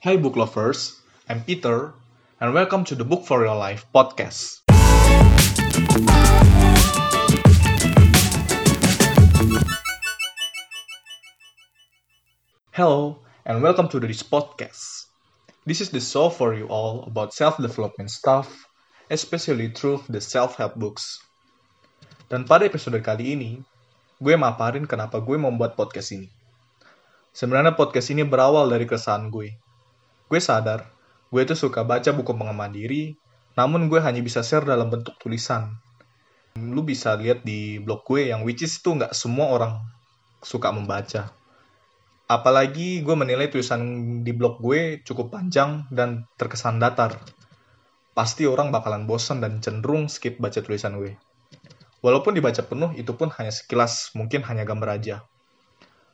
Hi book lovers, I'm Peter, and welcome to the Book for Your Life podcast. Hello, and welcome to this podcast. This is the show for you all about self-development stuff, especially through the self-help books. Dan pada episode kali ini, gue maparin kenapa gue membuat podcast ini. Sebenarnya podcast ini berawal dari keresahan gue. Gue sadar, gue itu suka baca buku pengembangan diri, namun gue hanya bisa share dalam bentuk tulisan. Lu bisa lihat di blog gue yang which is itu nggak semua orang suka membaca. Apalagi gue menilai tulisan di blog gue cukup panjang dan terkesan datar. Pasti orang bakalan bosan dan cenderung skip baca tulisan gue. Walaupun dibaca penuh, itu pun hanya sekilas, mungkin hanya gambar aja.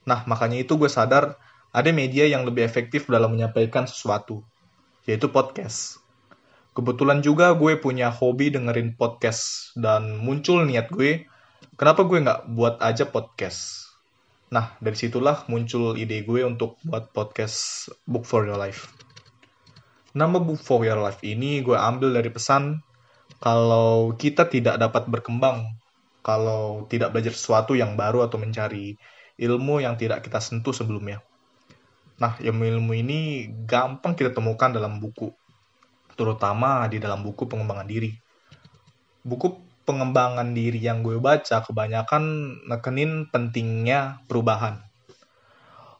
Nah, makanya itu gue sadar ada media yang lebih efektif dalam menyampaikan sesuatu, yaitu podcast. Kebetulan juga gue punya hobi dengerin podcast, dan muncul niat gue, kenapa gue nggak buat aja podcast? Nah, dari situlah muncul ide gue untuk buat podcast Book for Your Life. Nama Book for Your Life ini gue ambil dari pesan kalau kita tidak dapat berkembang, kalau tidak belajar sesuatu yang baru atau mencari ilmu yang tidak kita sentuh sebelumnya. Nah, ilmu-ilmu ini gampang kita temukan dalam buku, terutama di dalam buku pengembangan diri. Buku pengembangan diri yang gue baca kebanyakan nekenin pentingnya perubahan.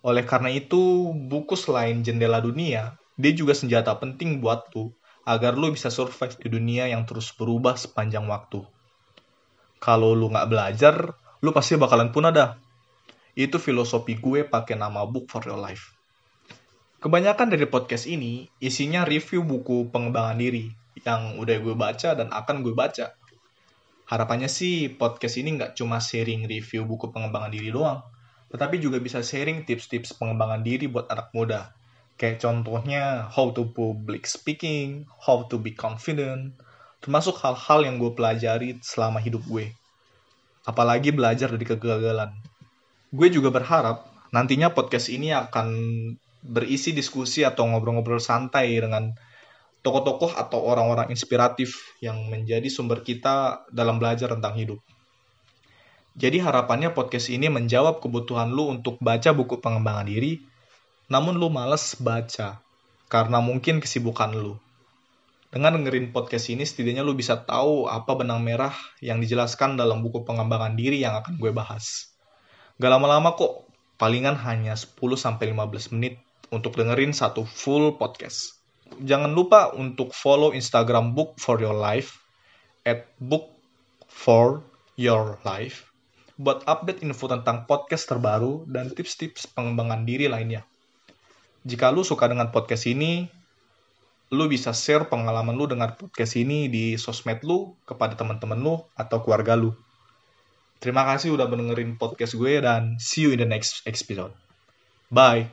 Oleh karena itu, buku selain jendela dunia, dia juga senjata penting buat lu agar lu bisa survive di dunia yang terus berubah sepanjang waktu. Kalau lu nggak belajar, lu pasti bakalan punah dah. Itu filosofi gue pakai nama Book for Your Life. Kebanyakan dari podcast ini isinya review buku pengembangan diri yang udah gue baca dan akan gue baca harapannya sih podcast ini nggak cuma sharing review buku pengembangan diri doang, tetapi juga bisa sharing tips-tips pengembangan diri buat anak muda. Kayak contohnya how to public speaking, how to be confident, termasuk hal-hal yang gue pelajari selama hidup gue. Apalagi belajar dari kegagalan. Gue juga berharap nantinya podcast ini akan berisi diskusi atau ngobrol-ngobrol santai dengan tokoh-tokoh atau orang-orang inspiratif yang menjadi sumber kita dalam belajar tentang hidup. Jadi harapannya podcast ini menjawab kebutuhan lu untuk baca buku pengembangan diri, namun lu males baca karena mungkin kesibukan lu. Dengan dengerin podcast ini setidaknya lu bisa tahu apa benang merah yang dijelaskan dalam buku pengembangan diri yang akan gue bahas. Gak lama-lama kok, palingan hanya 10-15 menit untuk dengerin satu full podcast jangan lupa untuk follow Instagram Book for Your Life at Book for Your Life buat update info tentang podcast terbaru dan tips-tips pengembangan diri lainnya. Jika lu suka dengan podcast ini, lu bisa share pengalaman lu dengan podcast ini di sosmed lu kepada teman-teman lu atau keluarga lu. Terima kasih udah mendengarin podcast gue dan see you in the next episode. Bye.